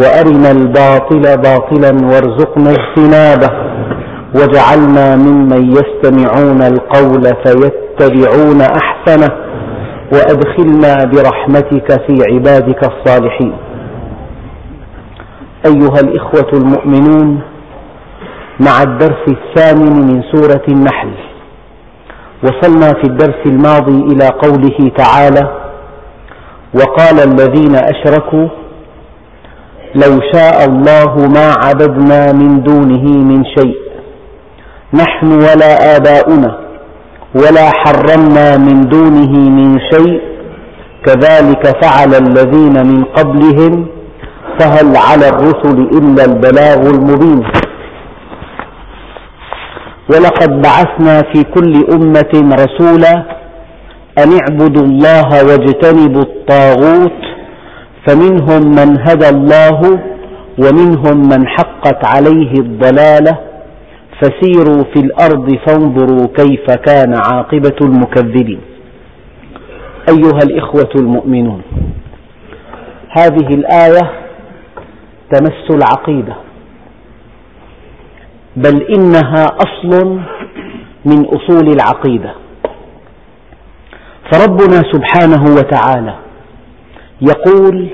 وأرنا الباطل باطلا وارزقنا اجتنابه. واجعلنا ممن يستمعون القول فيتبعون أحسنه. وأدخلنا برحمتك في عبادك الصالحين. أيها الإخوة المؤمنون مع الدرس الثامن من سورة النحل وصلنا في الدرس الماضي إلى قوله تعالى وقال الذين أشركوا لو شاء الله ما عبدنا من دونه من شيء. نحن ولا آباؤنا ولا حرمنا من دونه من شيء. كذلك فعل الذين من قبلهم فهل على الرسل إلا البلاغ المبين. ولقد بعثنا في كل أمة رسولا أن اعبدوا الله واجتنبوا الطاغوت فمنهم من هدى الله ومنهم من حقت عليه الضلالة. فسيروا في الأرض فانظروا كيف كان عاقبة المكذبين. أيها الإخوة المؤمنون هذه الآية تمس العقيدة بل إنها أصل من أصول العقيدة. فربنا سبحانه وتعالى يقول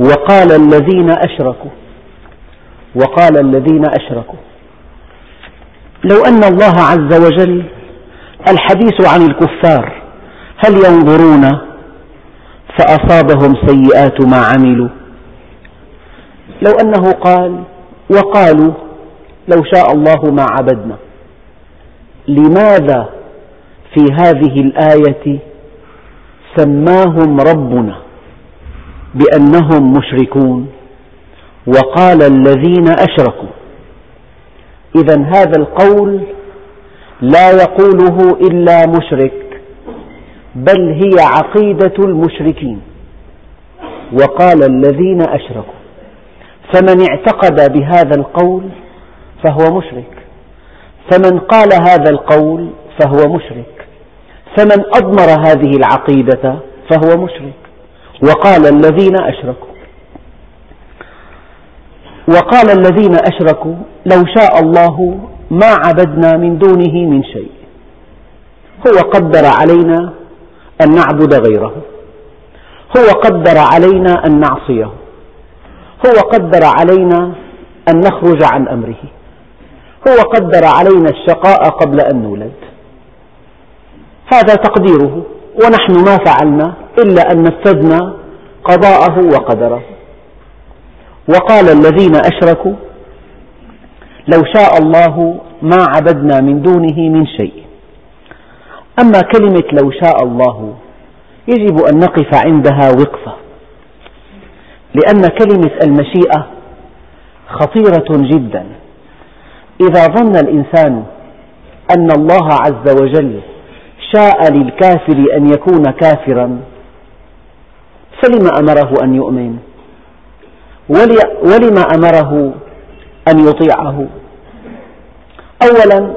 وقال الذين أشركوا وقال الذين أشركوا. لو أن الله عز وجل الحديث عن الكفار هل ينظرون فأصابهم سيئات ما عملوا؟ لو أنه قال وقالوا لو شاء الله ما عبدنا. لماذا في هذه الآية سماهم ربنا؟ بأنهم مشركون. وقال الذين أشركوا. إذا هذا القول لا يقوله إلا مشرك بل هي عقيدة المشركين. وقال الذين أشركوا. فمن اعتقد بهذا القول فهو مشرك. فمن قال هذا القول فهو مشرك. فمن أضمر هذه العقيدة فهو مشرك. وقال الذين أشركوا. وقال الذين أشركوا لو شاء الله ما عبدنا من دونه من شيء. هو قدر علينا أن نعبد غيره. هو قدر علينا أن نعصيه. هو قدر علينا أن نخرج عن أمره. هو قدر علينا الشقاء قبل أن نولد. هذا تقديره. ونحن ما فعلنا. إلا أن نفذنا قضاءه وقدره. وقال الذين أشركوا لو شاء الله ما عبدنا من دونه من شيء. أما كلمة لو شاء الله يجب أن نقف عندها وقفة لأن كلمة المشيئة خطيرة جدا. إذا ظن الإنسان أن الله عز وجل شاء للكافر أن يكون كافرا فلم أمره أن يؤمن؟ ولم أمره أن يطيعه؟ أولا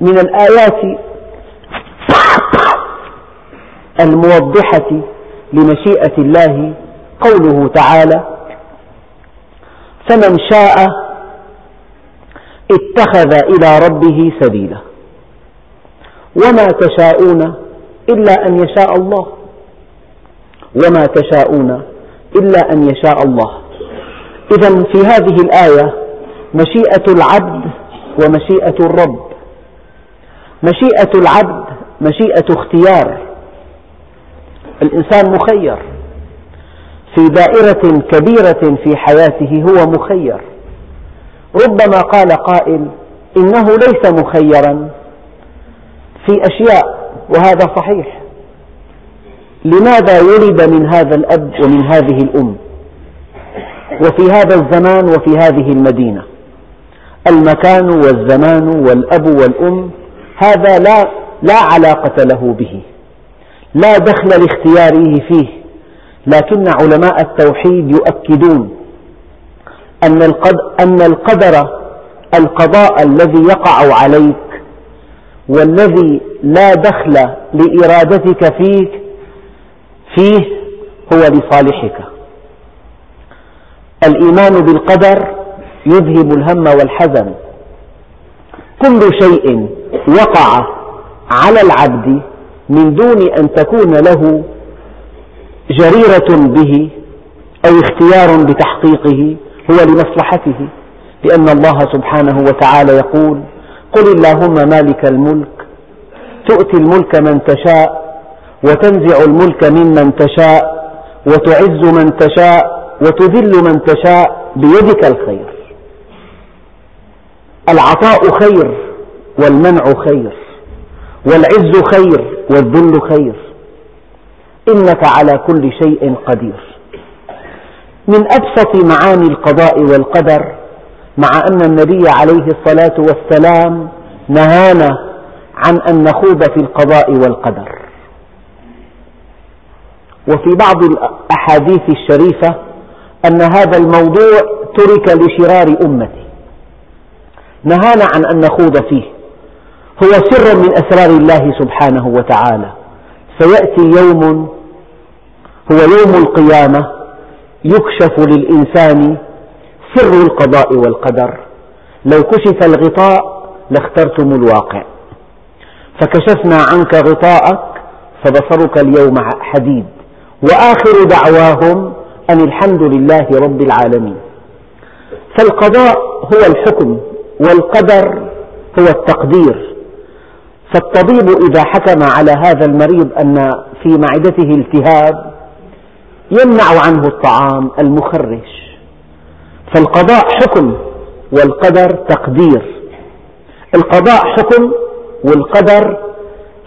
من الآيات الموضحة لمشيئة الله قوله تعالى فمن شاء اتخذ إلى ربه سبيلا وما تشاءون إلا أن يشاء الله. وما تشاءون إلا أن يشاء الله. إذا في هذه الآية مشيئة العبد ومشيئة الرب. مشيئة العبد مشيئة اختيار. الإنسان مخير. في دائرة كبيرة في حياته هو مخير. ربما قال قائل إنه ليس مخيرا. في أشياء وهذا صحيح. لماذا ولد من هذا الأب ومن هذه الأم؟ وفي هذا الزمان وفي هذه المدينة. المكان والزمان والأب والأم هذا لا, لا علاقة له به. لا دخل لاختياره فيه. لكن علماء التوحيد يؤكدون أن القدر القضاء الذي يقع عليك والذي لا دخل لإرادتك فيك فيه هو لصالحك. الإيمان بالقدر يذهب الهم والحزن. كل شيء وقع على العبد من دون أن تكون له جريرة به أو اختيار بتحقيقه هو لمصلحته لأن الله سبحانه وتعالى يقول قل اللهم مالك الملك تؤتي الملك من تشاء وتنزع الملك ممن تشاء وتعز من تشاء وتذل من تشاء بيدك الخير. العطاء خير والمنع خير والعز خير والذل خير. إنك على كل شيء قدير. من أبسط معاني القضاء والقدر مع أن النبي عليه الصلاة والسلام نهانا عن أن نخوض في القضاء والقدر. وفي بعض الأحاديث الشريفة أن هذا الموضوع ترك لشرار أمتي نهانا عن أن نخوض فيه. هو سر من أسرار الله سبحانه وتعالى. سيأتي يوم هو يوم القيامة يكشف للإنسان سر القضاء والقدر. لو كشف الغطاء لاخترتم الواقع. فكشفنا عنك غطاءك فبصرك اليوم حديد. وآخر دعواهم أن الحمد لله رب العالمين. فالقضاء هو الحكم والقدر هو التقدير. فالطبيب إذا حكم على هذا المريض أن في معدته التهاب يمنع عنه الطعام المخرش. فالقضاء حكم والقدر تقدير. القضاء حكم والقدر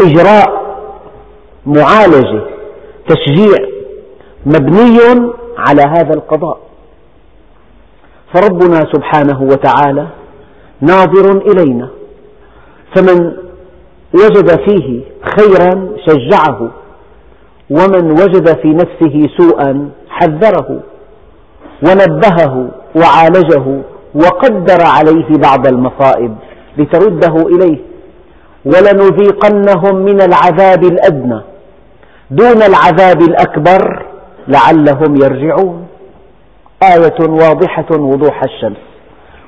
إجراء معالجة. تشجيع مبني على هذا القضاء. فربنا سبحانه وتعالى ناظر إلينا فمن وجد فيه خيرا شجعه ومن وجد في نفسه سوءا حذره ونبهه وعالجه وقدر عليه بعض المصائب لترده إليه. ولنذيقنهم من العذاب الأدنى. دون العذاب الأكبر لعلهم يرجعون. آية واضحة وضوح الشمس.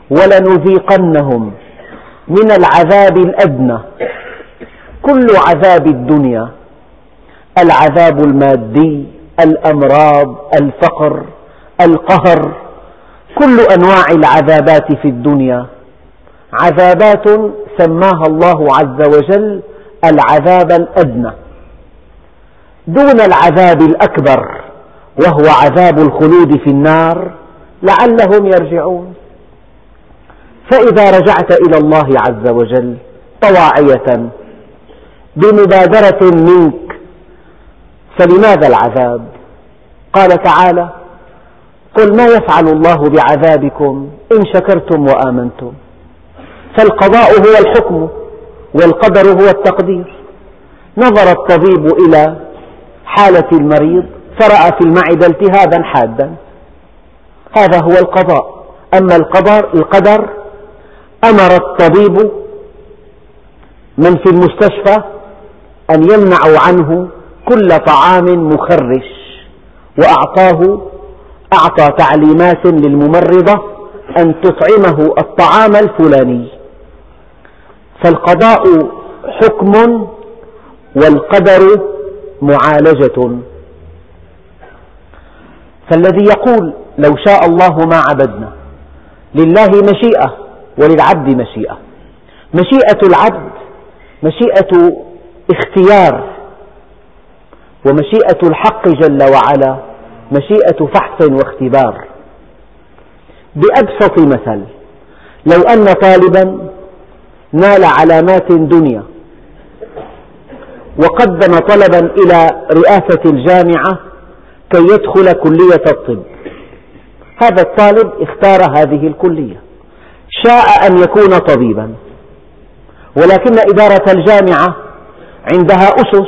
ولنذيقنهم من العذاب الأدنى. كل عذاب الدنيا العذاب المادي الأمراض الفقر القهر كل أنواع العذابات في الدنيا. عذابات سماها الله عز وجل العذاب الأدنى. دون العذاب الأكبر وهو عذاب الخلود في النار لعلهم يرجعون. فإذا رجعت إلى الله عز وجل طواعية بمبادرة منك فلماذا العذاب؟ قال تعالى: قل ما يفعل الله بعذابكم إن شكرتم وآمنتم. فالقضاء هو الحكم والقدر هو التقدير. نظر الطبيب إلى حالة المريض فرأى في المعدة التهابا حادا. هذا هو القضاء. أما القدر, القدر أمر الطبيب من في المستشفى أن يمنعوا عنه كل طعام مخرش وأعطاه أعطى تعليمات للممرضة أن تطعمه الطعام الفلاني. فالقضاء حكم والقدر معالجة. فالذي يقول لو شاء الله ما عبدنا لله مشيئة وللعبد مشيئة. مشيئة العبد مشيئة اختيار ومشيئة الحق جل وعلا مشيئة فحص واختبار. بأبسط مثل لو أن طالبا نال علامات دنيا وقدم طلبا إلى رئاسة الجامعة كي يدخل كلية الطب. هذا الطالب اختار هذه الكلية. شاء أن يكون طبيبا. ولكن إدارة الجامعة عندها أسس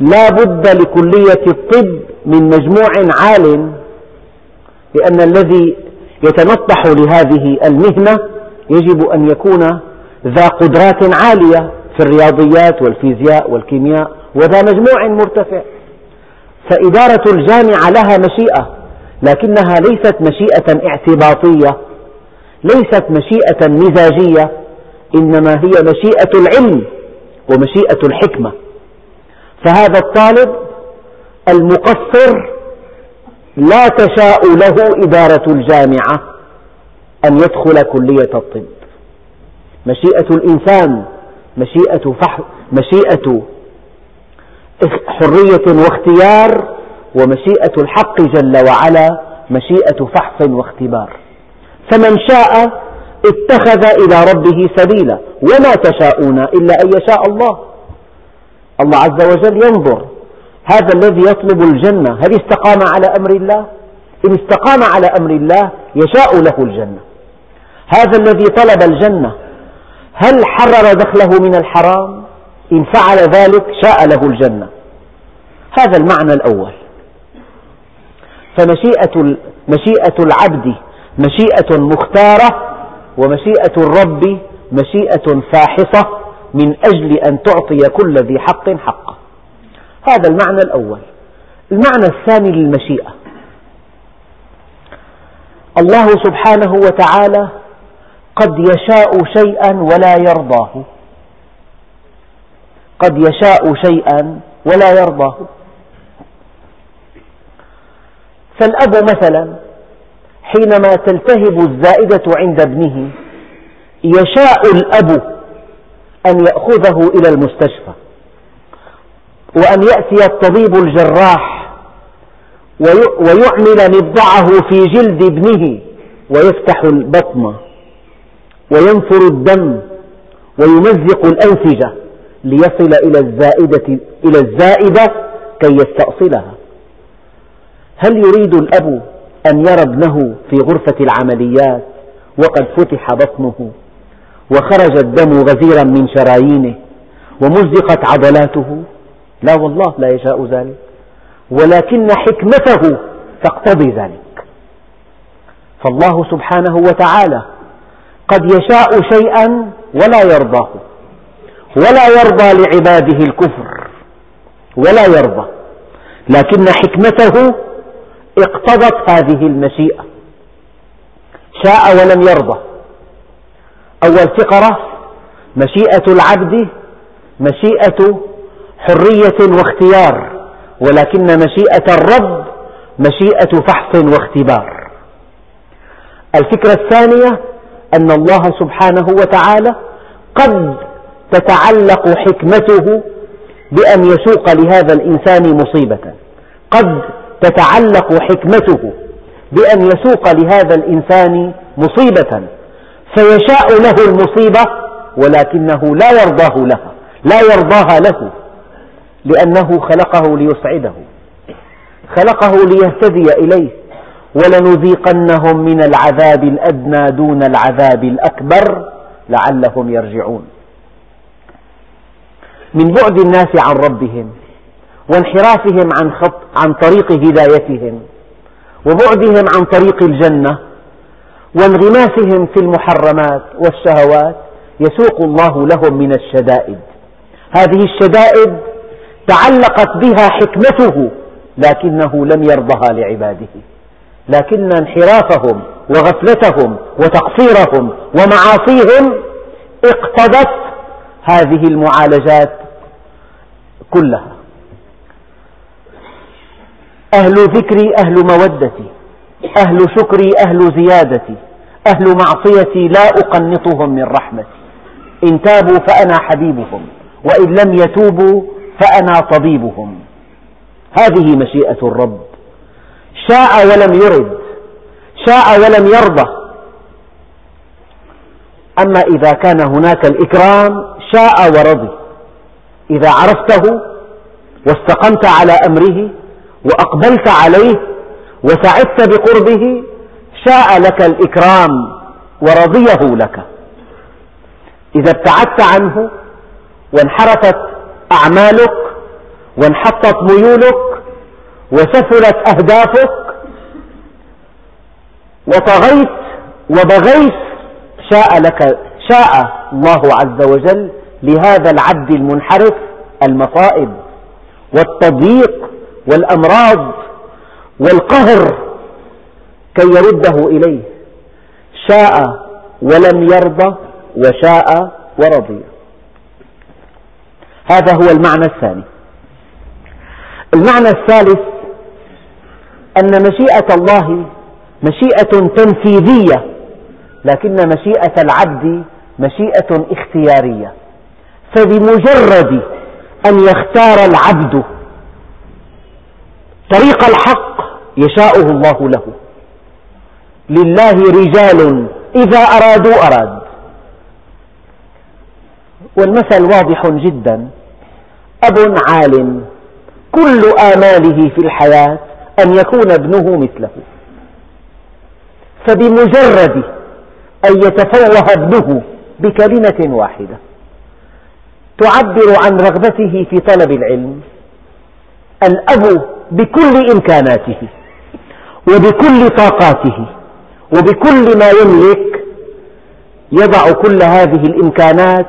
لا بد لكلية الطب من مجموع عال لأن الذي يتنطح لهذه المهنة يجب أن يكون ذا قدرات عالية في الرياضيات والفيزياء والكيمياء وذا مجموع مرتفع. فإدارة الجامعة لها مشيئة لكنها ليست مشيئة اعتباطية ليست مشيئة مزاجية إنما هي مشيئة العلم ومشيئة الحكمة. فهذا الطالب المقصر لا تشاء له إدارة الجامعة أن يدخل كلية الطب. مشيئة الإنسان مشيئة, فح... مشيئة حرية واختيار ومشيئة الحق جل وعلا مشيئة فحص واختبار. فمن شاء اتخذ إلى ربه سبيلا وما تشاءون إلا أن يشاء الله. الله عز وجل ينظر هذا الذي يطلب الجنة هل استقام على أمر الله؟ إن استقام على أمر الله يشاء له الجنة. هذا الذي طلب الجنة هل حرر دخله من الحرام؟ إن فعل ذلك شاء له الجنة. هذا المعنى الأول. فمشيئة مشيئة العبد مشيئة مختارة ومشيئة الرب مشيئة فاحصة من أجل أن تعطي كل ذي حق حقه هذا المعنى الأول. المعنى الثاني للمشيئة. الله سبحانه وتعالى قد يشاء شيئا ولا يرضاه. قد يشاء شيئا ولا يرضاه. فالأب مثلا حينما تلتهب الزائدة عند ابنه يشاء الأب أن يأخذه إلى المستشفى وأن يأتي الطبيب الجراح ويعمل مبضعه في جلد ابنه ويفتح البطن. وينفر الدم ويمزق الأنسجة ليصل إلى الزائدة إلى الزائدة كي يستأصلها. هل يريد الأب أن يرى ابنه في غرفة العمليات؟ وقد فتح بطنه وخرج الدم غزيرا من شرايينه ومزقت عضلاته. لا والله لا يشاء ذلك. ولكن حكمته تقتضي ذلك. فالله سبحانه وتعالى قد يشاء شيئا ولا يرضاه. ولا يرضى لعباده الكفر. ولا يرضى. لكن حكمته اقتضت هذه المشيئة. شاء ولم يرضى. أول فقرة مشيئة العبد مشيئة حرية واختيار. ولكن مشيئة الرب مشيئة فحص واختبار. الفكرة الثانية أن الله سبحانه وتعالى قد تتعلق حكمته بأن يسوق لهذا الإنسان مصيبة. قد تتعلق حكمته بأن يسوق لهذا الإنسان مصيبة. فيشاء له المصيبة ولكنه لا يرضاه لها لا يرضاها له لأنه خلقه ليسعده خلقه ليهتدي إليه. ولنذيقنهم من العذاب الأدنى دون العذاب الأكبر لعلهم يرجعون. من بعد الناس عن ربهم وانحرافهم عن, خط عن طريق هدايتهم وبعدهم عن طريق الجنة وانغماسهم في المحرمات والشهوات يسوق الله لهم من الشدائد. هذه الشدائد تعلقت بها حكمته لكنه لم يرضها لعباده. لكن انحرافهم وغفلتهم وتقصيرهم ومعاصيهم اقتضت هذه المعالجات كلها. أهل ذكري أهل مودتي أهل شكري أهل زيادتي أهل معصيتي لا أقنطهم من رحمتي. إن تابوا فأنا حبيبهم وإن لم يتوبوا فأنا طبيبهم. هذه مشيئة الرب. شاء ولم يرد شاء ولم يرضى. أما إذا كان هناك الإكرام شاء ورضي. إذا عرفته واستقمت على أمره وأقبلت عليه وسعدت بقربه شاء لك الإكرام ورضيه لك. إذا ابتعدت عنه وانحرفت أعمالك وانحطت ميولك وسفلت أهدافك وطغيت وبغيت شاء لك شاء الله عز وجل لهذا العبد المنحرف المصائب والتضييق والأمراض والقهر كي يرده إليه. شاء ولم يرضى وشاء ورضي. هذا هو المعنى الثاني. المعنى الثالث أن مشيئة الله مشيئة تنفيذية لكن مشيئة العبد مشيئة اختيارية. فبمجرد أن يختار العبد طريق الحق يشاءه الله له. لله رجال إذا أرادوا أراد. والمثل واضح جدا. أب عالم كل آماله في الحياة أن يكون ابنه مثله. فبمجرد أن يتفوه ابنه بكلمة واحدة تعبر عن رغبته في طلب العلم الأب بكل إمكاناته وبكل طاقاته وبكل ما يملك يضع كل هذه الإمكانات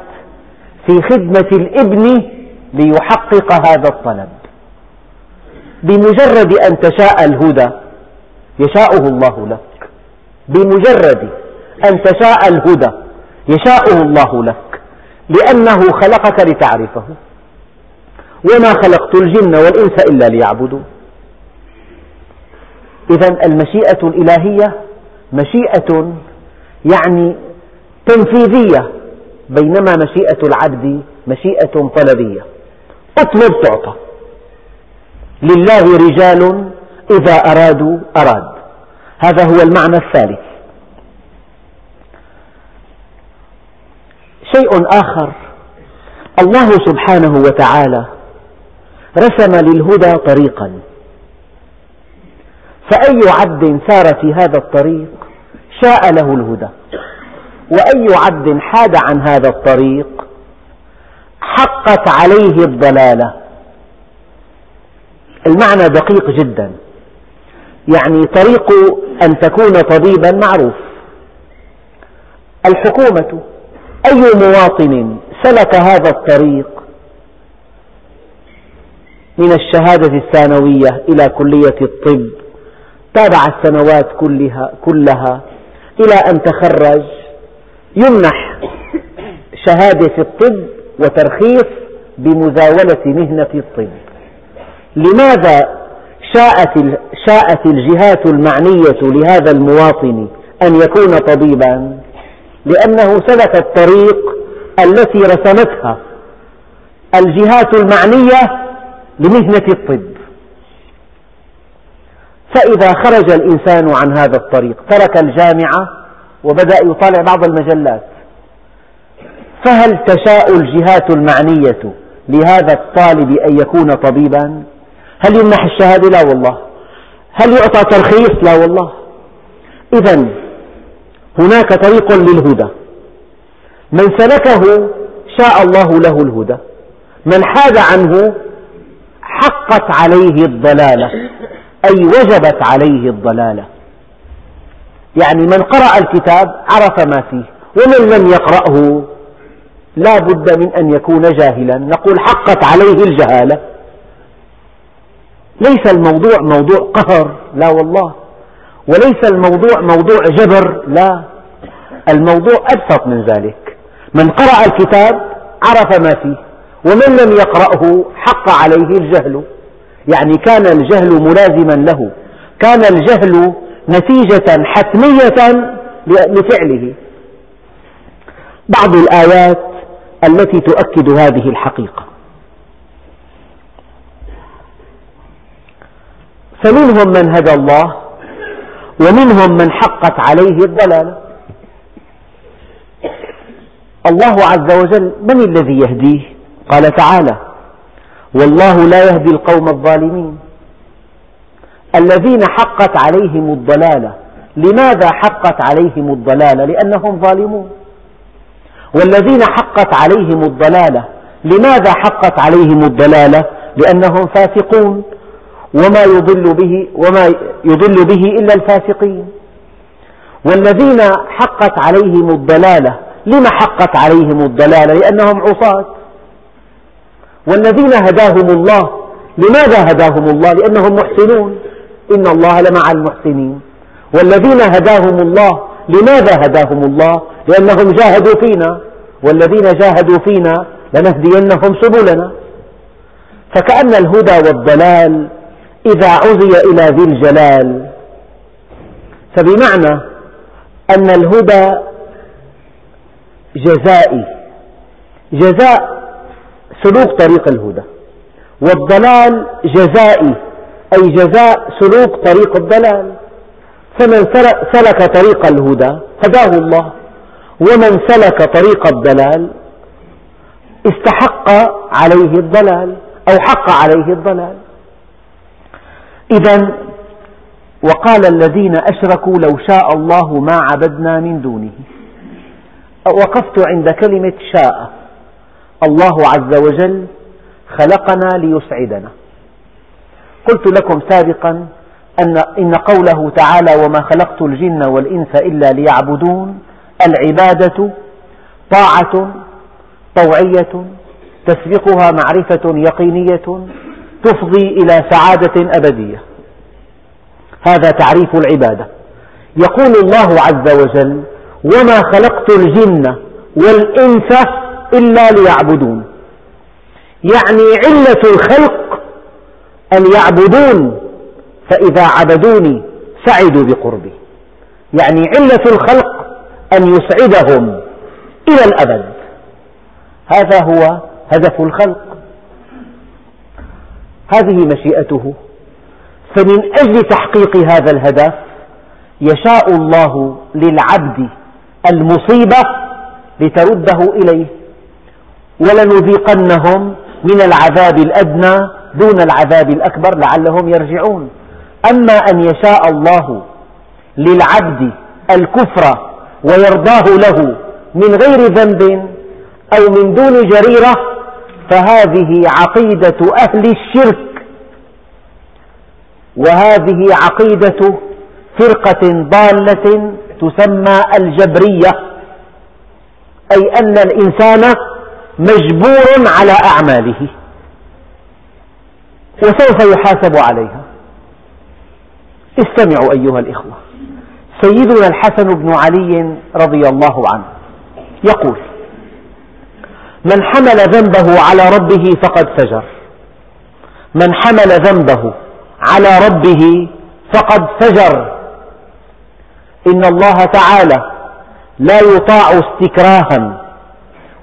في خدمة الابن ليحقق هذا الطلب. بمجرد أن تشاء الهدى يشاءه الله لك. بمجرد أن تشاء الهدى يشاءه الله لك. لأنه خلقك لتعرفه. وما خلقت الجن والإنس إلا ليعبدون. إذا المشيئة الإلهية مشيئة يعني تنفيذية بينما مشيئة العبد مشيئة طلبية. اطلب تعطى لله رجال إذا أرادوا أراد. هذا هو المعنى الثالث. شيء آخر. الله سبحانه وتعالى رسم للهدى طريقا. فأي عبد سار في هذا الطريق شاء له الهدى. وأي عبد حاد عن هذا الطريق حقت عليه الضلالة. المعنى دقيق جدا. يعني طريق أن تكون طبيبا معروف. الحكومة أي مواطن سلك هذا الطريق من الشهادة الثانوية إلى كلية الطب تابع السنوات كلها, كلها إلى أن تخرج يمنح شهادة الطب وترخيص بمزاولة مهنة الطب. لماذا شاءت, شاءت الجهات المعنية لهذا المواطن أن يكون طبيبا؟ لأنه سلك الطريق التي رسمتها الجهات المعنية لمهنة الطب. فإذا خرج الإنسان عن هذا الطريق ترك الجامعة وبدأ يطالع بعض المجلات. فهل تشاء الجهات المعنية لهذا الطالب أن يكون طبيبا؟ هل يمنح الشهادة؟ لا والله. هل يعطى ترخيص؟ لا والله. إذا هناك طريق للهدى. من سلكه شاء الله له الهدى. من حاد عنه حقت عليه الضلالة. أي وجبت عليه الضلالة. يعني من قرأ الكتاب عرف ما فيه. ومن لم يقرأه لا بد من أن يكون جاهلا. نقول حقت عليه الجهالة. ليس الموضوع موضوع قهر لا والله. وليس الموضوع موضوع جبر لا. الموضوع أبسط من ذلك. من قرأ الكتاب عرف ما فيه ومن لم يقرأه حق عليه الجهل. يعني كان الجهل ملازما له كان الجهل نتيجة حتمية لفعله. بعض الآيات التي تؤكد هذه الحقيقة. فمنهم من هدى الله ومنهم من حقت عليه الضلالة. الله عز وجل من الذي يهديه؟ قال تعالى والله لا يهدي القوم الظالمين. الذين حقت عليهم الضلالة. لماذا حقت عليهم الضلالة؟ لأنهم ظالمون. والذين حقت عليهم الضلالة. لماذا حقت عليهم الضلالة؟ لأنهم فاسقون. وما يضل به وما يضل به إلا الفاسقين والذين حقت عليهم الضلالة لم حقت عليهم الضلالة؟ لأنهم عصاة والذين هداهم الله لماذا هداهم الله؟ لأنهم محسنون إن الله لمع المحسنين والذين هداهم الله لماذا هداهم الله؟ لأنهم جاهدوا فينا والذين جاهدوا فينا لنهدينهم سبلنا فكأن الهدى والضلال إذا عزي إلى ذي الجلال. فبمعنى أن الهدى جزائي. جزاء سلوك طريق الهدى. والضلال جزائي أي جزاء سلوك طريق الضلال. فمن سلك طريق الهدى هداه الله. ومن سلك طريق الضلال استحق عليه الضلال أو حق عليه الضلال. إذا وقال الذين أشركوا لو شاء الله ما عبدنا من دونه. وقفت عند كلمة شاء. الله عز وجل خلقنا ليسعدنا. قلت لكم سابقا أن إن قوله تعالى وما خلقت الجن والإنس إلا ليعبدون العبادة طاعة طوعية تسبقها معرفة يقينية تفضي إلى سعادة أبدية. هذا تعريف العبادة. يقول الله عز وجل وما خلقت الجن والإنس إلا ليعبدون. يعني علة الخلق أن يعبدون فإذا عبدوني سعدوا بقربي. يعني علة الخلق أن يسعدهم إلى الأبد. هذا هو هدف الخلق. هذه مشيئته. فمن أجل تحقيق هذا الهدف يشاء الله للعبد المصيبة لترده إليه ولنذيقنهم من العذاب الأدنى دون العذاب الأكبر لعلهم يرجعون. أما أن يشاء الله للعبد الكفر ويرضاه له من غير ذنب أو من دون جريرة فهذه عقيدة أهل الشرك. وهذه عقيدة فرقة ضالة تسمى الجبرية أي أن الإنسان مجبور على أعماله وسوف يحاسب عليها. استمعوا أيها الإخوة. سيدنا الحسن بن علي رضي الله عنه يقول من حمل ذنبه على ربه فقد فجر. من حمل ذنبه على ربه فقد فجر. إن الله تعالى لا يطاع استكراها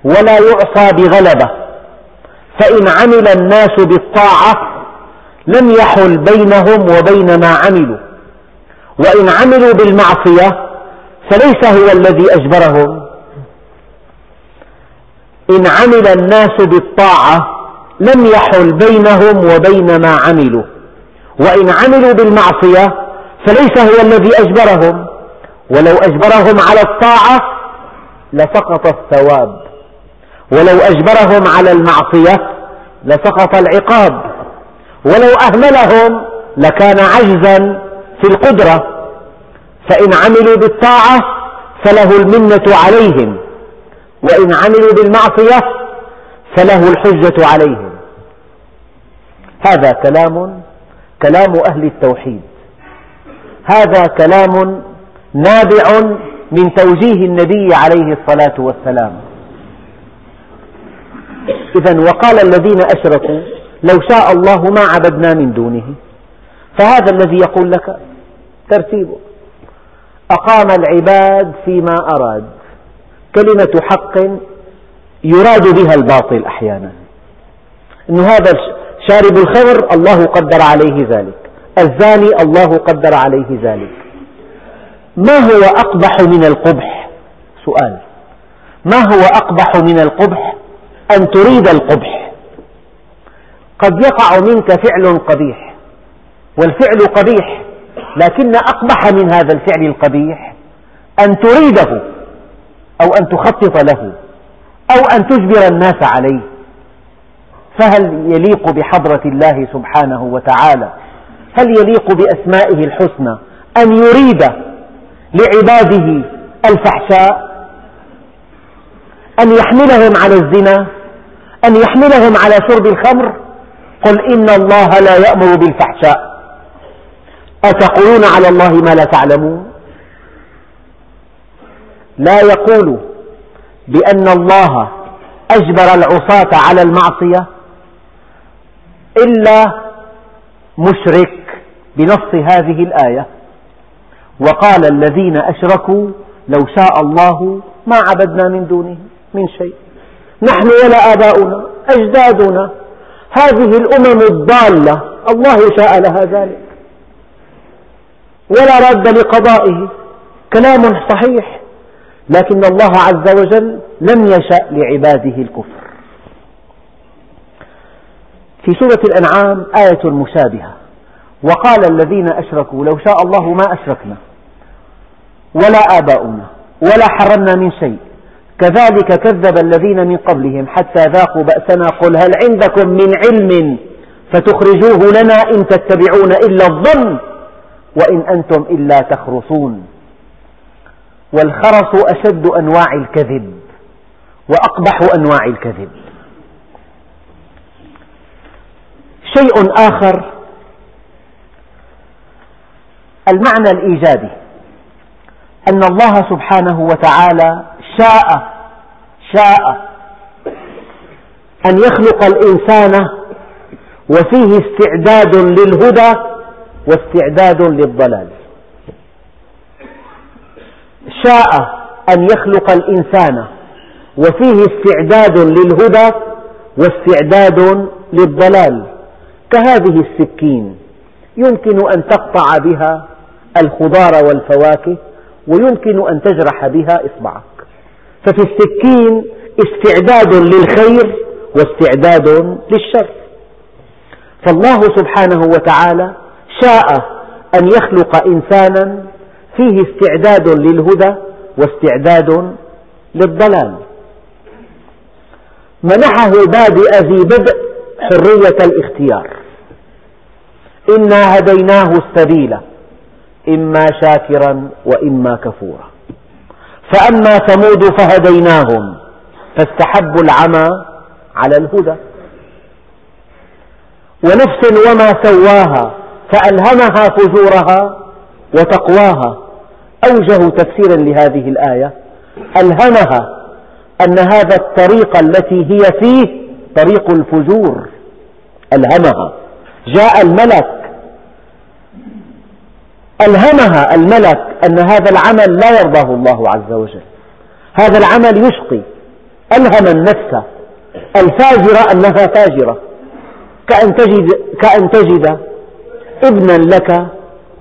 ولا يعصى بغلبة. فإن عمل الناس بالطاعة لم يحل بينهم وبين ما عملوا. وإن عملوا بالمعصية فليس هو الذي أجبرهم. إن عمل الناس بالطاعة لم يحل بينهم وبين ما عملوا. وإن عملوا بالمعصية فليس هو الذي أجبرهم. ولو أجبرهم على الطاعة لسقط الثواب. ولو أجبرهم على المعصية لسقط العقاب. ولو أهملهم لكان عجزا في القدرة. فإن عملوا بالطاعة فله المنة عليهم. وإن عملوا بالمعصية فله الحجة عليهم. هذا كلام كلام أهل التوحيد. هذا كلام نابع من توجيه النبي عليه الصلاة والسلام. إذا وقال الذين أشركوا لو شاء الله ما عبدنا من دونه. فهذا الذي يقول لك ترتيبه. أقام العباد فيما أراد. كلمة حق يراد بها الباطل أحيانا. أن هذا شارب الخمر الله قدر عليه ذلك. الزاني الله قدر عليه ذلك. ما هو أقبح من القبح؟ سؤال. ما هو أقبح من القبح؟ أن تريد القبح. قد يقع منك فعل قبيح والفعل قبيح لكن أقبح من هذا الفعل القبيح أن تريده. أو أن تخطط له أو أن تجبر الناس عليه. فهل يليق بحضرة الله سبحانه وتعالى؟ هل يليق بأسمائه الحسنى أن يريد لعباده الفحشاء؟ أن يحملهم على الزنا؟ أن يحملهم على شرب الخمر؟ قل إن الله لا يأمر بالفحشاء. أتقولون على الله ما لا تعلمون؟ لا يقول بأن الله أجبر العصاة على المعصية إلا مشرك بنص هذه الآية. وقال الذين أشركوا لو شاء الله ما عبدنا من دونه من شيء. نحن ولا آباؤنا أجدادنا. هذه الأمم الضالة الله شاء لها ذلك. ولا راد لقضائه. كلام صحيح. لكن الله عز وجل لم يشأ لعباده الكفر. في سورة الأنعام آية مشابهة. وقال الذين أشركوا لو شاء الله ما أشركنا. ولا آباؤنا. ولا حرمنا من شيء. كذلك كذب الذين من قبلهم حتى ذاقوا بأسنا قل هل عندكم من علم فتخرجوه لنا إن تتبعون إلا الظن وإن أنتم إلا تخرصون. والخرص أشد أنواع الكذب وأقبح أنواع الكذب. شيء آخر المعنى الإيجابي أن الله سبحانه وتعالى شاء شاء أن يخلق الإنسان وفيه استعداد للهدى واستعداد للضلال. شاء أن يخلق الإنسان. وفيه استعداد للهدى واستعداد للضلال. كهذه السكين يمكن أن تقطع بها الخضار والفواكه ويمكن أن تجرح بها إصبعك. ففي السكين استعداد للخير واستعداد للشر. فالله سبحانه وتعالى شاء أن يخلق إنسانا فيه استعداد للهدى واستعداد للضلال. منحه بادئ ذي بدء حرية الاختيار. إنا هديناه السبيل إما شاكرا وإما كفورا. فأما ثمود فهديناهم فاستحبوا العمى على الهدى. ونفس وما سواها فألهمها فجورها وتقواها. أوجه تفسير لهذه الآية ألهمها أن هذا الطريق التي هي فيه طريق الفجور. ألهمها. جاء الملك. ألهمها الملك أن هذا العمل لا يرضاه الله عز وجل. هذا العمل يشقي. ألهم النفس. الفاجرة أنها فاجرة. كأن تجد, كأن تجد ابنا لك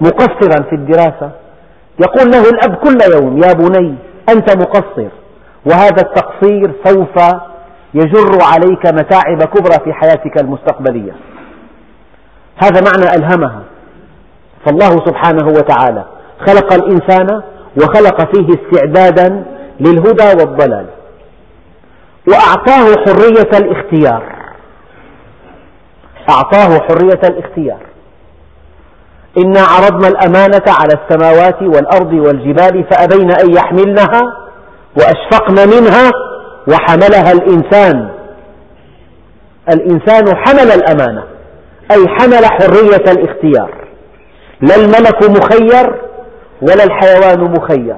مقصرا في الدراسة. يقول له الأب كل يوم يا بني أنت مقصر. وهذا التقصير سوف يجر عليك متاعب كبرى في حياتك المستقبلية. هذا معنى ألهمها. فالله سبحانه وتعالى خلق الإنسان وخلق فيه استعدادا للهدى والضلال. وأعطاه حرية الاختيار. أعطاه حرية الاختيار. إنا عرضنا الأمانة على السماوات والأرض والجبال فأبين أن يحملنها وأشفقن منها وحملها الإنسان. الإنسان حمل الأمانة أي حمل حرية الاختيار. لا الملك مخير ولا الحيوان مخير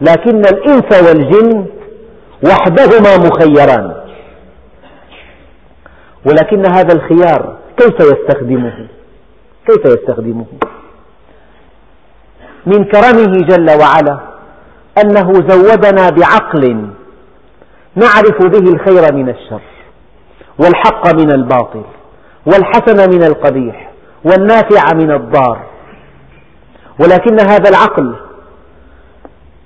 لكن الإنس والجن وحدهما مخيران. ولكن هذا الخيار كيف يستخدمه؟ كيف يستخدمه؟ من كرمه جل وعلا أنه زودنا بعقل نعرف به الخير من الشر والحق من الباطل والحسن من القبيح والنافع من الضار. ولكن هذا العقل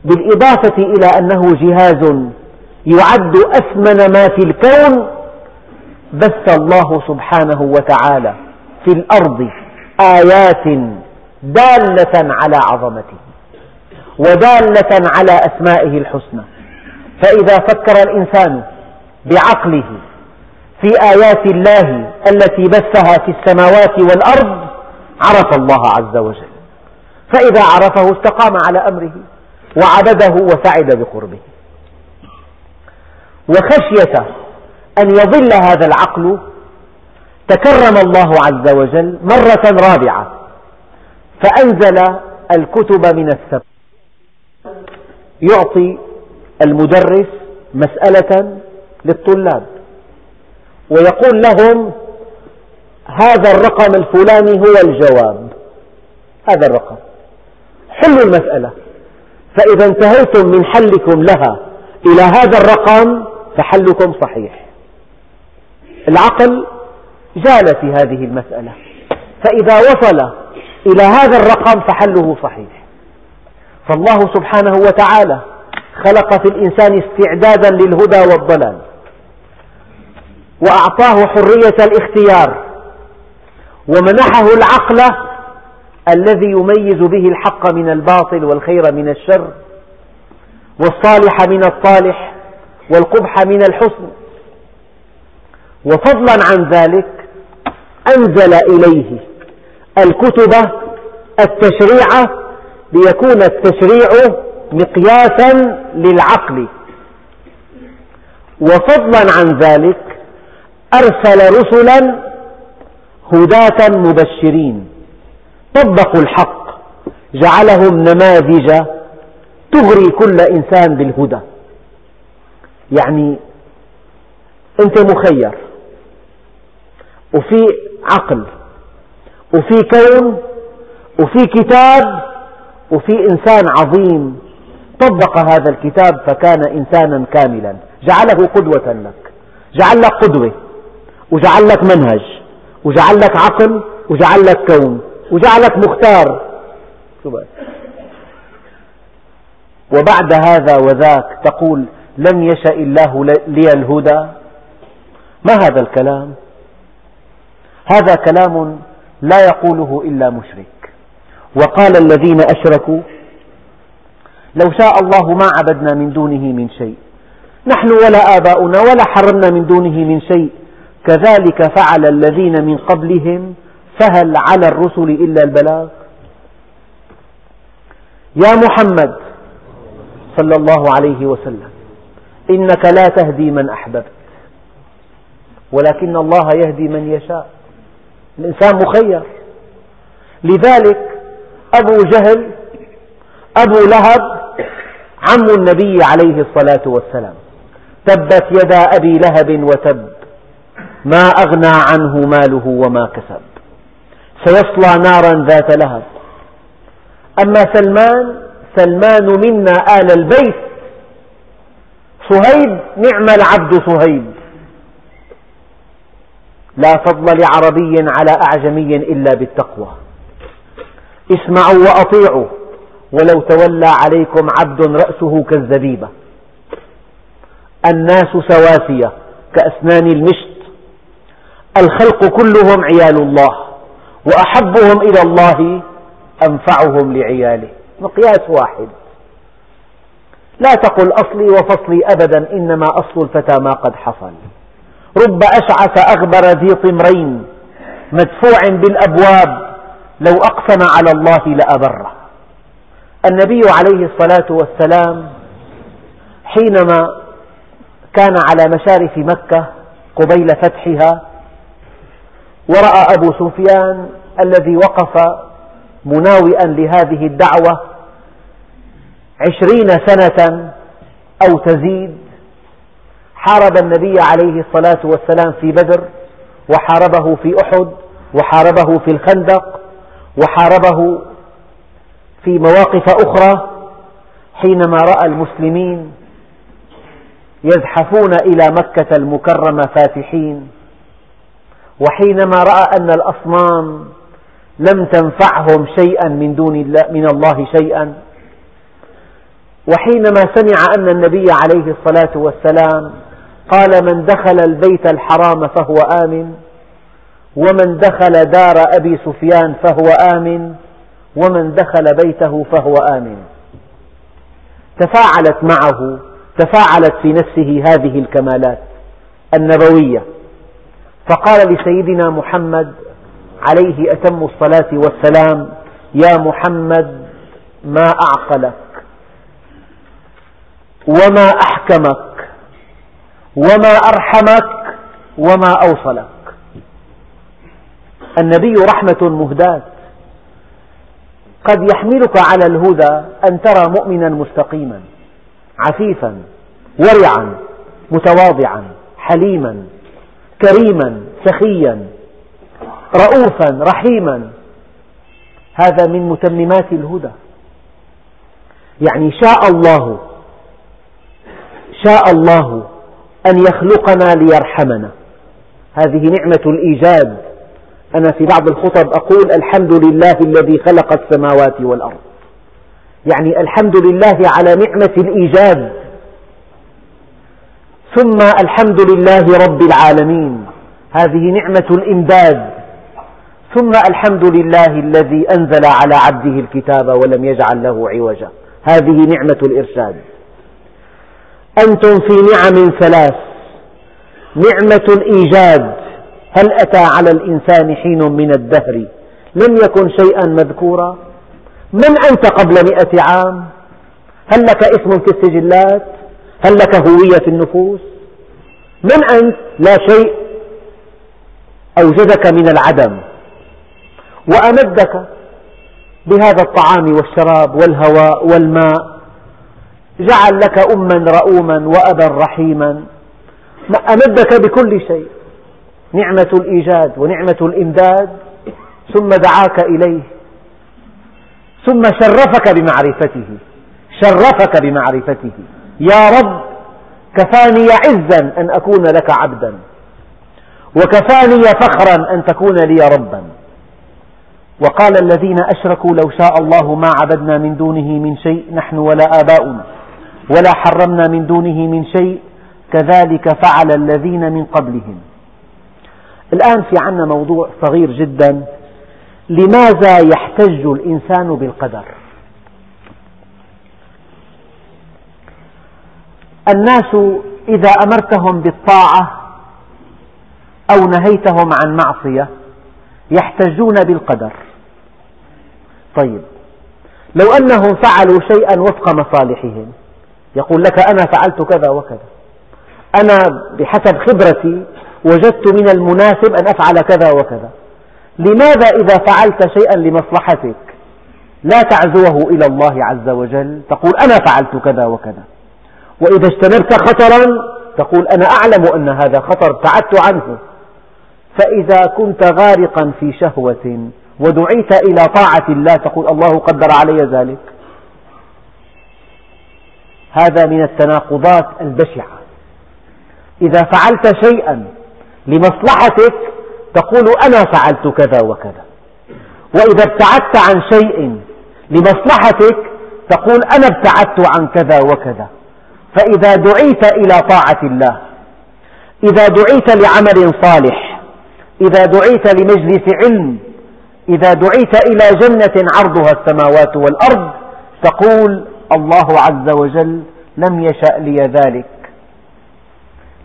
بالإضافة إلى أنه جهاز يعد أثمن ما في الكون بث الله سبحانه وتعالى في الأرض آيات دالة على عظمته ودالة على أسمائه الحسنى. فإذا فكر الإنسان بعقله في آيات الله التي بثها في السماوات والأرض عرف الله عز وجل. فإذا عرفه استقام على أمره وعبده وسعد بقربه. وخشية أن يضل هذا العقل تكرم الله عز وجل مرة رابعة. فأنزل الكتب من السماء. يعطي المدرس مسألة للطلاب. ويقول لهم هذا الرقم الفلاني هو الجواب. هذا الرقم. حلوا المسألة. فإذا انتهيتم من حلكم لها إلى هذا الرقم فحلكم صحيح. العقل جال في هذه المسألة. فإذا وصل إلى هذا الرقم فحله صحيح. فالله سبحانه وتعالى خلق في الإنسان استعدادا للهدى والضلال. وأعطاه حرية الاختيار. ومنحه العقل الذي يميز به الحق من الباطل والخير من الشر. والصالح من الطالح والقبح من الحسن. وفضلا عن ذلك أنزل إليه الكتب التشريع ليكون التشريع مقياسا للعقل. وفضلا عن ذلك أرسل رسلا هداة مبشرين. طبقوا الحق جعلهم نماذج تغري كل إنسان بالهدى. يعني أنت مخير وفي عقل. وفي كون وفي كتاب وفي إنسان عظيم. طبق هذا الكتاب فكان إنسانا كاملا. جعله قدوة لك. جعل لك قدوة. وجعل لك منهج. وجعل لك عقل. وجعل لك كون. وجعلك مختار. وبعد هذا وذاك تقول لم يشأ الله لي الهدى. ما هذا الكلام؟ هذا كلام لا يقوله إلا مشرك. وقال الذين أشركوا لو شاء الله ما عبدنا من دونه من شيء. نحن ولا آباؤنا ولا حرمنا من دونه من شيء. كذلك فعل الذين من قبلهم فهل على الرسل إلا البلاغ؟ يا محمد صلى الله عليه وسلم إنك لا تهدي من أحببت ولكن الله يهدي من يشاء. الإنسان مخير. لذلك أبو جهل أبو لهب عم النبي عليه الصلاة والسلام. تبت يدا أبي لهب وتب ما أغنى عنه ماله وما كسب. سيصلى نارا ذات لهب. أما سلمان سلمان منا آل البيت. صهيب نعم العبد صهيب. لا فضل لعربي على أعجمي إلا بالتقوى. اسمعوا وأطيعوا ولو تولى عليكم عبد رأسه كالزبيبة. الناس سواسية كأسنان المشط. الخلق كلهم عيال الله وأحبهم إلى الله أنفعهم لعياله. مقياس واحد. لا تقل أصلي وفصلي أبدا إنما أصل الفتى ما قد حصل. رب أشعث أغبر ذي طمرين مدفوع بالأبواب لو أقسم على الله لأبره. النبي عليه الصلاة والسلام حينما كان على مشارف مكة قبيل فتحها ورأى أبو سفيان الذي وقف مناوئا لهذه الدعوة عشرين سنة أو تزيد حارب النبي عليه الصلاة والسلام في بدر وحاربه في أحد وحاربه في الخندق وحاربه في مواقف أخرى حينما رأى المسلمين يزحفون إلى مكة المكرمة فاتحين وحينما رأى أن الأصنام لم تنفعهم شيئا من دون الله من الله شيئا وحينما سمع أن النبي عليه الصلاة والسلام قال من دخل البيت الحرام فهو آمن ومن دخل دار أبي سفيان فهو آمن ومن دخل بيته فهو آمن. تفاعلت معه تفاعلت في نفسه هذه الكمالات النبوية. فقال لسيدنا محمد عليه أتم الصلاة والسلام يا محمد ما أعقلك وما أحكمك وما أرحمك وما أوصلك. النبي رحمة مهداة. قد يحملك على الهدى أن ترى مؤمنا مستقيما عفيفا ورعا متواضعا حليما كريما سخيا رؤوفا رحيما. هذا من متممات الهدى. يعني شاء الله شاء الله أن يخلقنا ليرحمنا. هذه نعمة الإيجاد. أنا في بعض الخطب أقول الحمد لله الذي خلق السماوات والأرض. يعني الحمد لله على نعمة الإيجاد. ثم الحمد لله رب العالمين. هذه نعمة الإمداد. ثم الحمد لله الذي أنزل على عبده الكتاب ولم يجعل له عوجا. هذه نعمة الإرشاد. أنتم في نعم ثلاث. نعمة الإيجاد. هل أتى على الإنسان حين من الدهر؟ لم يكن شيئا مذكورا. من أنت قبل مئة عام؟ هل لك اسم في السجلات؟ هل لك هوية في النفوس؟ من أنت؟ لا شيء. أوجدك من العدم. وأمدك بهذا الطعام والشراب والهواء والماء. جعل لك أما رؤوما وأبا رحيما. أمدك بكل شيء. نعمة الإيجاد ونعمة الإمداد. ثم دعاك إليه. ثم شرفك بمعرفته. شرفك بمعرفته. يا رب كفاني عزا أن أكون لك عبدا. وكفاني فخرا أن تكون لي ربا. وقال الذين أشركوا لو شاء الله ما عبدنا من دونه من شيء نحن ولا آباؤنا. ولا حرمنا من دونه من شيء كذلك فعل الذين من قبلهم. الآن في عنا موضوع صغير جدا لماذا يحتج الإنسان بالقدر؟ الناس إذا أمرتهم بالطاعة أو نهيتهم عن معصية يحتجون بالقدر. طيب لو أنهم فعلوا شيئا وفق مصالحهم يقول لك أنا فعلت كذا وكذا. أنا بحسب خبرتي وجدت من المناسب أن أفعل كذا وكذا. لماذا إذا فعلت شيئا لمصلحتك لا تعزوه إلى الله عز وجل؟ تقول أنا فعلت كذا وكذا. وإذا اجتنبت خطرا تقول أنا أعلم أن هذا خطر ابتعدت عنه. فإذا كنت غارقا في شهوة ودعيت إلى طاعة الله تقول الله قدر علي ذلك. هذا من التناقضات البشعة. إذا فعلت شيئا لمصلحتك تقول أنا فعلت كذا وكذا. وإذا ابتعدت عن شيء لمصلحتك تقول أنا ابتعدت عن كذا وكذا. فإذا دعيت إلى طاعة الله إذا دعيت لعمل صالح إذا دعيت لمجلس علم إذا دعيت إلى جنة عرضها السماوات والأرض تقول الله عز وجل لم يشأ لي ذلك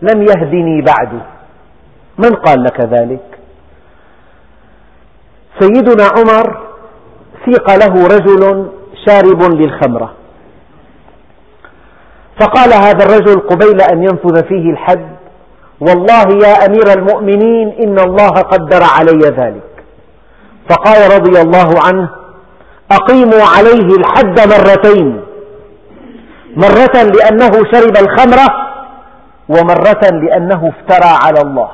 لم يهدني بعد من قال لك ذلك؟ سيدنا عمر سيق له رجل شارب للخمرة. فقال هذا الرجل قبيل أن ينفذ فيه الحد والله يا أمير المؤمنين إن الله قدر علي ذلك. فقال رضي الله عنه أقيموا عليه الحد مرتين. مرة لأنه شرب الخمرة ومرة لأنه افترى على الله.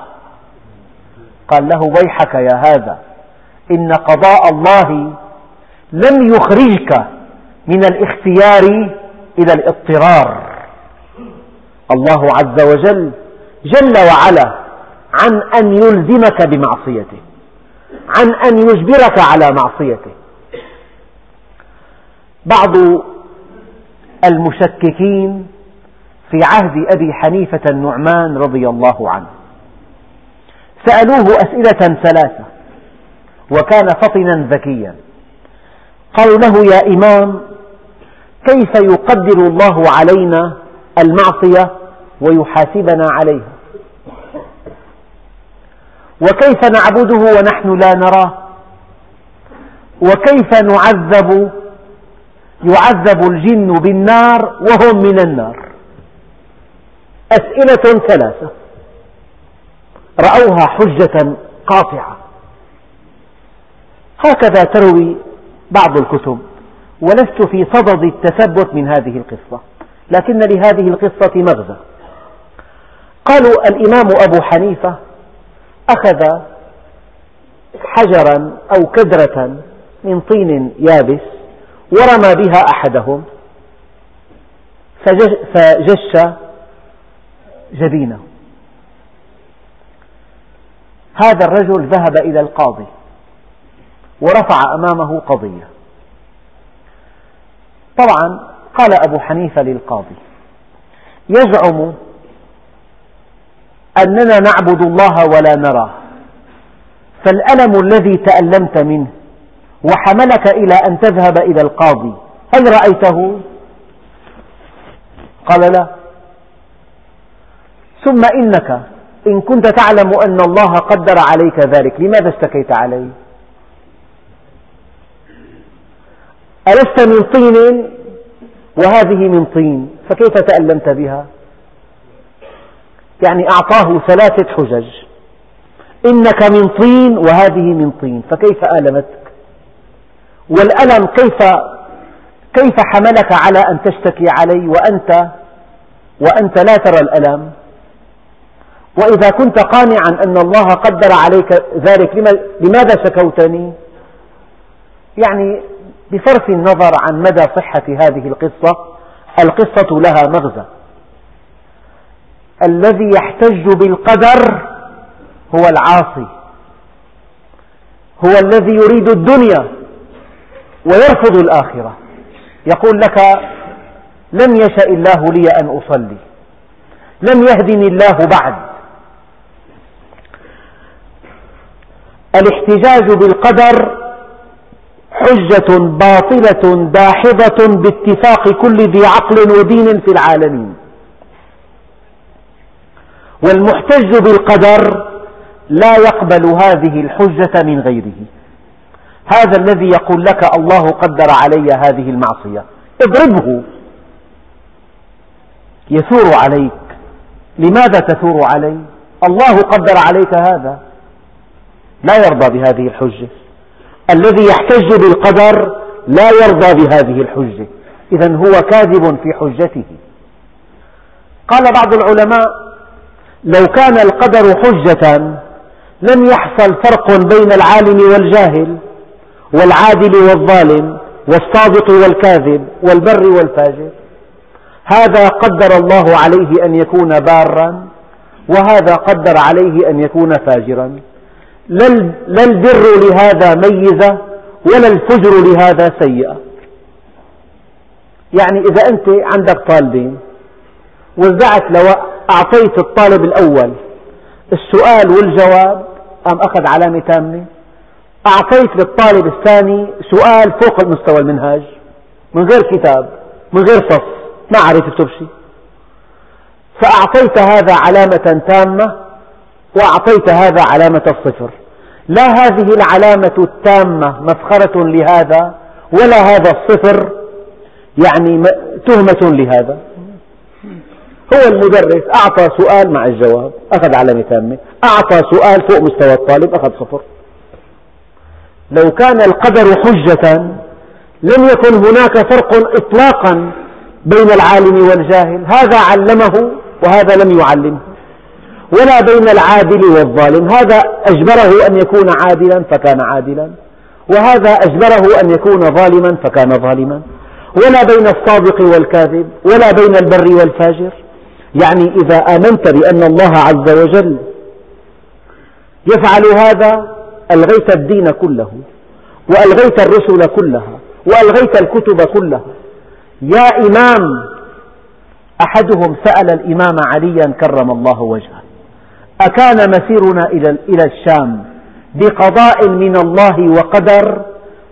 قال له ويحك يا هذا إن قضاء الله لم يخرجك من الاختيار إلى الاضطرار. الله عز وجل جل وعلا عن أن يلزمك بمعصيته عن أن يجبرك على معصيته. بعض المشككين في عهد أبي حنيفة النعمان رضي الله عنه. سألوه أسئلة ثلاثة وكان فطنا ذكيا. قالوا له يا إمام كيف يقدر الله علينا المعصية ويحاسبنا عليها؟ وكيف نعبده ونحن لا نراه؟ وكيف نعذب يعذب الجن بالنار وهم من النار. أسئلة ثلاثة. رأوها حجة قاطعة. هكذا تروي بعض الكتب. ولست في صدد التثبت من هذه القصة. لكن لهذه القصة مغزى. قالوا الإمام أبو حنيفة أخذ حجرا أو كدرة من طين يابس ورمى بها أحدهم. فجش جبينه. هذا الرجل ذهب إلى القاضي ورفع أمامه قضية. طبعا قال أبو حنيفة للقاضي يزعم أننا نعبد الله ولا نراه فالألم الذي تألمت منه وحملك إلى أن تذهب إلى القاضي هل رأيته؟ قال لا ثم إنك إن كنت تعلم أن الله قدر عليك ذلك لماذا اشتكيت عليه؟ ألست من طين وهذه من طين فكيف تألمت بها؟ يعني أعطاه ثلاثة حجج إنك من طين وهذه من طين فكيف آلمتك والألم كيف كيف حملك على أن تشتكي علي وأنت وأنت لا ترى الألم؟ وإذا كنت قانعا أن الله قدر عليك ذلك لماذا شكوتني؟ يعني بصرف النظر عن مدى صحة هذه القصة القصة لها مغزى. الذي يحتج بالقدر هو العاصي. هو الذي يريد الدنيا. ويرفض الآخرة. يقول لك لم يشأ الله لي أن أصلي. لم يهدني الله بعد. الاحتجاج بالقدر حجة باطلة داحضة باتفاق كل ذي عقل ودين في العالمين. والمحتج بالقدر لا يقبل هذه الحجة من غيره. هذا الذي يقول لك الله قدر علي هذه المعصية. اضربه. يثور عليك. لماذا تثور علي؟ الله قدر عليك هذا. لا يرضى بهذه الحجة. الذي يحتج بالقدر لا يرضى بهذه الحجة. إذا هو كاذب في حجته. قال بعض العلماء لو كان القدر حجة لم يحصل فرق بين العالم والجاهل. والعادل والظالم والصادق والكاذب والبر والفاجر. هذا قدر الله عليه أن يكون بارا وهذا قدر عليه أن يكون فاجرا. لا البر لهذا ميزة ولا الفجر لهذا سيئة. يعني إذا أنت عندك طالبين وزعت لو أعطيت الطالب الأول السؤال والجواب قام أخذ علامة تامة أعطيت للطالب الثاني سؤال فوق مستوى المنهاج من غير كتاب من غير صف ما عرف يكتب شيء فأعطيت هذا علامة تامة وأعطيت هذا علامة الصفر. لا هذه العلامة التامة مسخرة لهذا ولا هذا الصفر يعني تهمة لهذا. هو المدرس أعطى سؤال مع الجواب أخذ علامة تامة أعطى سؤال فوق مستوى الطالب أخذ صفر. لو كان القدر حجة لم يكن هناك فرق إطلاقا بين العالم والجاهل. هذا علمه وهذا لم يعلمه. ولا بين العادل والظالم. هذا أجبره أن يكون عادلا فكان عادلا. وهذا أجبره أن يكون ظالما فكان ظالما. ولا بين الصادق والكاذب. ولا بين البر والفاجر. يعني إذا آمنت بأن الله عز وجل يفعل هذا ألغيت الدين كله وألغيت الرسل كلها وألغيت الكتب كلها. يا إمام أحدهم سأل الإمام عليا كرم الله وجهه. أكان مسيرنا إلى الشام بقضاء من الله وقدر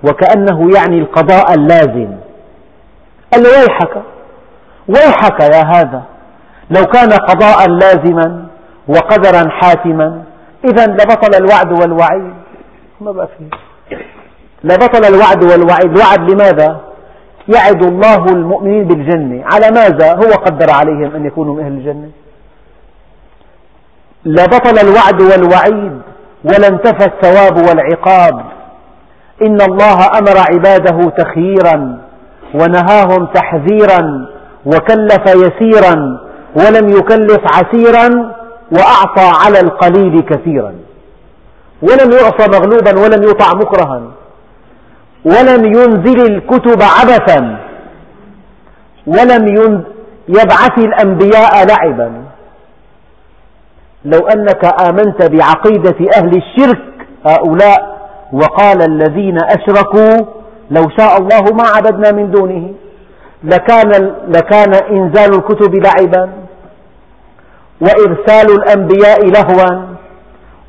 وكأنه يعني القضاء اللازم. قال له ويحك؟ ويحك يا هذا؟ لو كان قضاء لازما وقدرا حاتما إذا لبطل الوعد والوعيد. ما بقى فيه. لبطل الوعد والوعيد. الوعد لماذا؟ يعد الله المؤمنين بالجنة. على ماذا؟ هو قدر عليهم أن يكونوا من أهل الجنة؟ لبطل الوعد والوعيد ولانتفى الثواب والعقاب. إن الله أمر عباده تخييرا ونهاهم تحذيرا وكلف يسيرا ولم يكلف عسيرا وأعطى على القليل كثيرا. ولم يعصى مغلوبا ولم يطع مكرها. ولم ينزل الكتب عبثا. ولم يبعث الأنبياء لعبا. لو أنك آمنت بعقيدة أهل الشرك هؤلاء وقال الذين أشركوا لو شاء الله ما عبدنا من دونه لكان, لكان إنزال الكتب لعبا. وإرسال الأنبياء لهوا.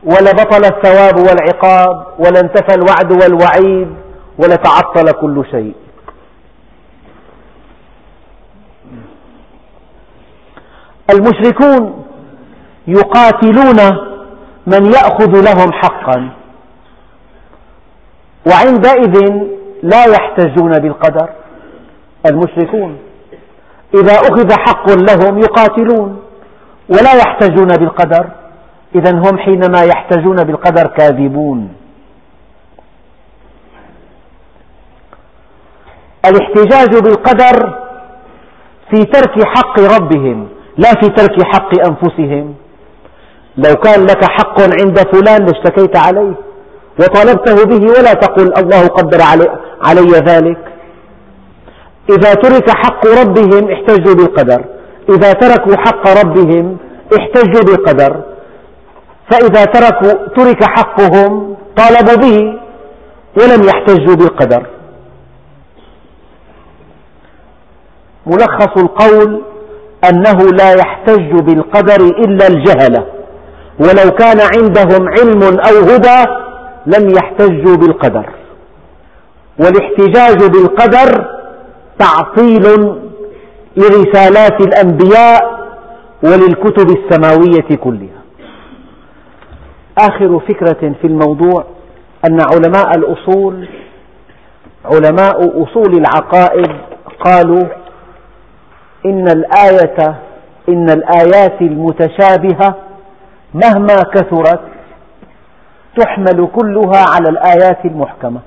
ولبطل الثواب والعقاب ولانتفى الوعد والوعيد ولتعطل كل شيء. المشركون يقاتلون من يأخذ لهم حقا وعندئذ لا يحتجون بالقدر. المشركون إذا أخذ حق لهم يقاتلون ولا يحتجون بالقدر. إذا هم حينما يحتجون بالقدر كاذبون. الاحتجاج بالقدر في ترك حق ربهم لا في ترك حق أنفسهم. لو كان لك حق عند فلان لاشتكيت عليه وطالبته به ولا تقل الله قدر علي ذلك. إذا ترك حق ربهم احتجوا بالقدر إذا تركوا حق ربهم احتجوا بالقدر. فإذا تركوا ترك حقهم طالبوا به ولم يحتجوا بالقدر. ملخص القول أنه لا يحتج بالقدر إلا الجهلة ولو كان عندهم علم أو هدى لم يحتجوا بالقدر. والاحتجاج بالقدر تعطيل لرسالات الأنبياء وللكتب السماوية كلها. آخر فكرة في الموضوع أن علماء الأصول علماء أصول العقائد قالوا إن الآية إن الآيات المتشابهة مهما كثرت تحمل كلها على الآيات المحكمة.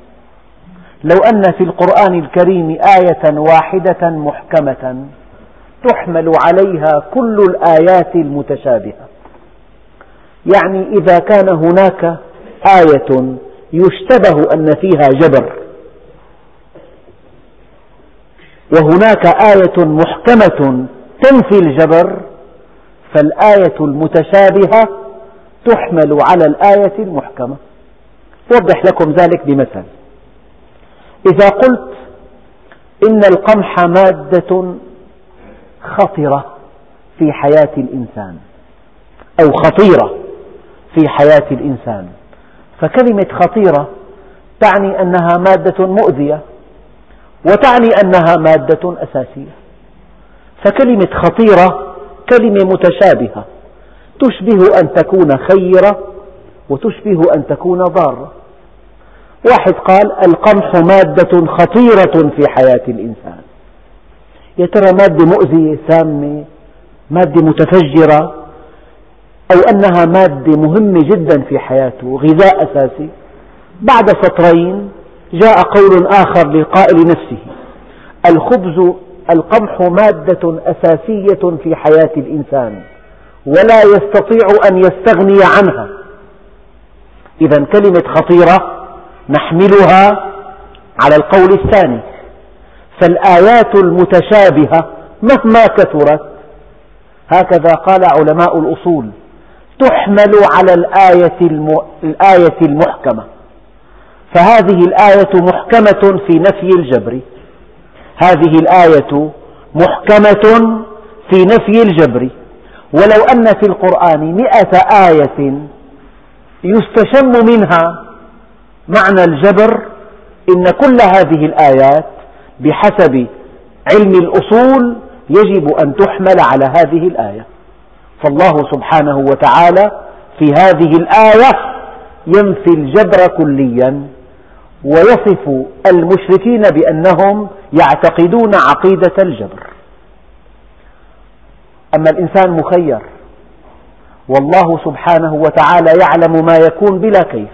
لو أن في القرآن الكريم آية واحدة محكمة تحمل عليها كل الآيات المتشابهة. يعني إذا كان هناك آية يشتبه أن فيها جبر. وهناك آية محكمة تنفي الجبر فالآية المتشابهة تحمل على الآية المحكمة. أوضح لكم ذلك بمثل. إذا قلت إن القمح مادة خطرة في حياة الإنسان أو خطيرة في حياة الإنسان. فكلمة خطيرة تعني أنها مادة مؤذية وتعني أنها مادة أساسية. فكلمة خطيرة كلمة متشابهة تشبه أن تكون خيرة وتشبه أن تكون ضارة. واحد قال القمح مادة خطيرة في حياة الإنسان. يا ترى مادة مؤذية سامة مادة متفجرة؟ أو أنها مادة مهمة جدا في حياته غذاء أساسي. بعد سطرين جاء قول آخر للقائل نفسه الخبز القمح مادة أساسية في حياة الإنسان ولا يستطيع أن يستغني عنها. إذا كلمة خطيرة نحملها على القول الثاني فالآيات المتشابهة مهما كثرت. هكذا قال علماء الأصول تحمل على الآية, الآية المحكمة. فهذه الآية محكمة في نفي الجبر. هذه الآية محكمة في نفي الجبر. ولو أن في القرآن مئة آية يستشم منها معنى الجبر إن كل هذه الآيات بحسب علم الأصول يجب أن تحمل على هذه الآية. فالله سبحانه وتعالى في هذه الآية ينفي الجبر كليا ويصف المشركين بأنهم يعتقدون عقيدة الجبر. أما الإنسان مخير والله سبحانه وتعالى يعلم ما يكون بلا كيف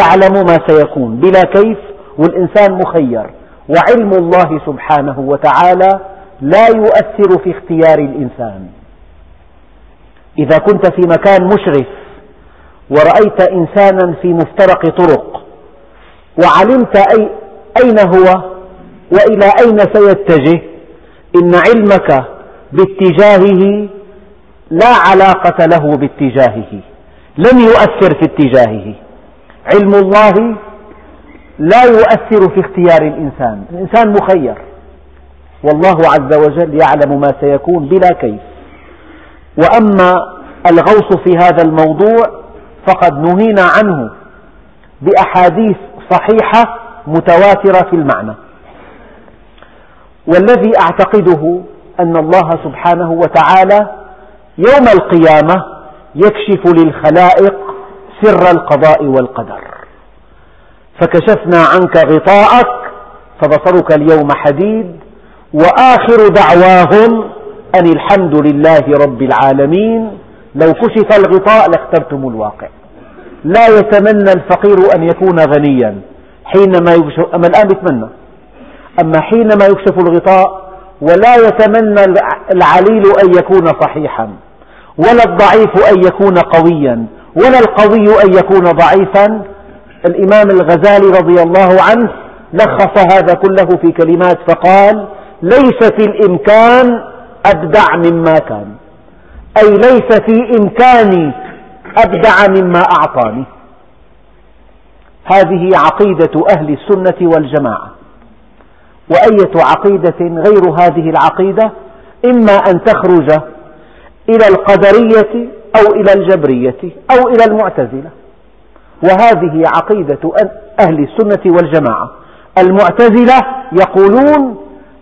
يعلم ما سيكون بلا كيف والإنسان مخير. وعلم الله سبحانه وتعالى لا يؤثر في اختيار الإنسان. إذا كنت في مكان مشرف ورأيت إنسانا في مفترق طرق وعلمت أي أين هو وإلى أين سيتجه إن علمك باتجاهه لا علاقة له باتجاهه لم يؤثر في اتجاهه. علم الله لا يؤثر في اختيار الإنسان الإنسان مخير. والله عز وجل يعلم ما سيكون بلا كيف. وأما الغوص في هذا الموضوع فقد نهينا عنه بأحاديث صحيحة متواترة في المعنى. والذي أعتقده أن الله سبحانه وتعالى يوم القيامة يكشف للخلائق سر القضاء والقدر. فكشفنا عنك غطاءك فبصرك اليوم حديد وآخر دعواهم أن الحمد لله رب العالمين لو كشف الغطاء لاخترتم الواقع. لا يتمنى الفقير أن يكون غنيا. حينما يكشف أما الآن يتمنى. أما حينما يكشف الغطاء ولا يتمنى العليل أن يكون صحيحا ولا الضعيف أن يكون قويا ولا القوي أن يكون ضعيفا. الإمام الغزالي رضي الله عنه لخص هذا كله في كلمات فقال ليس في الإمكان أبدع مما كان. أي ليس في إمكاني أبدع مما أعطاني. هذه عقيدة أهل السنة والجماعة. وأية عقيدة غير هذه العقيدة؟ إما أن تخرج إلى القدرية أو إلى الجبرية أو إلى المعتزلة. وهذه عقيدة أهل السنة والجماعة. المعتزلة يقولون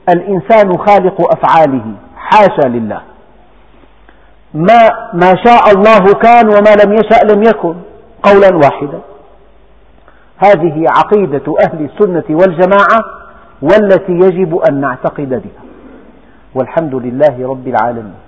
الإنسان خالق أفعاله. حاشا لله. ما, ما شاء الله كان وما لم يشأ لم يكن قولا واحدا. هذه عقيدة أهل السنة والجماعة والتي يجب أن نعتقد بها. والحمد لله رب العالمين.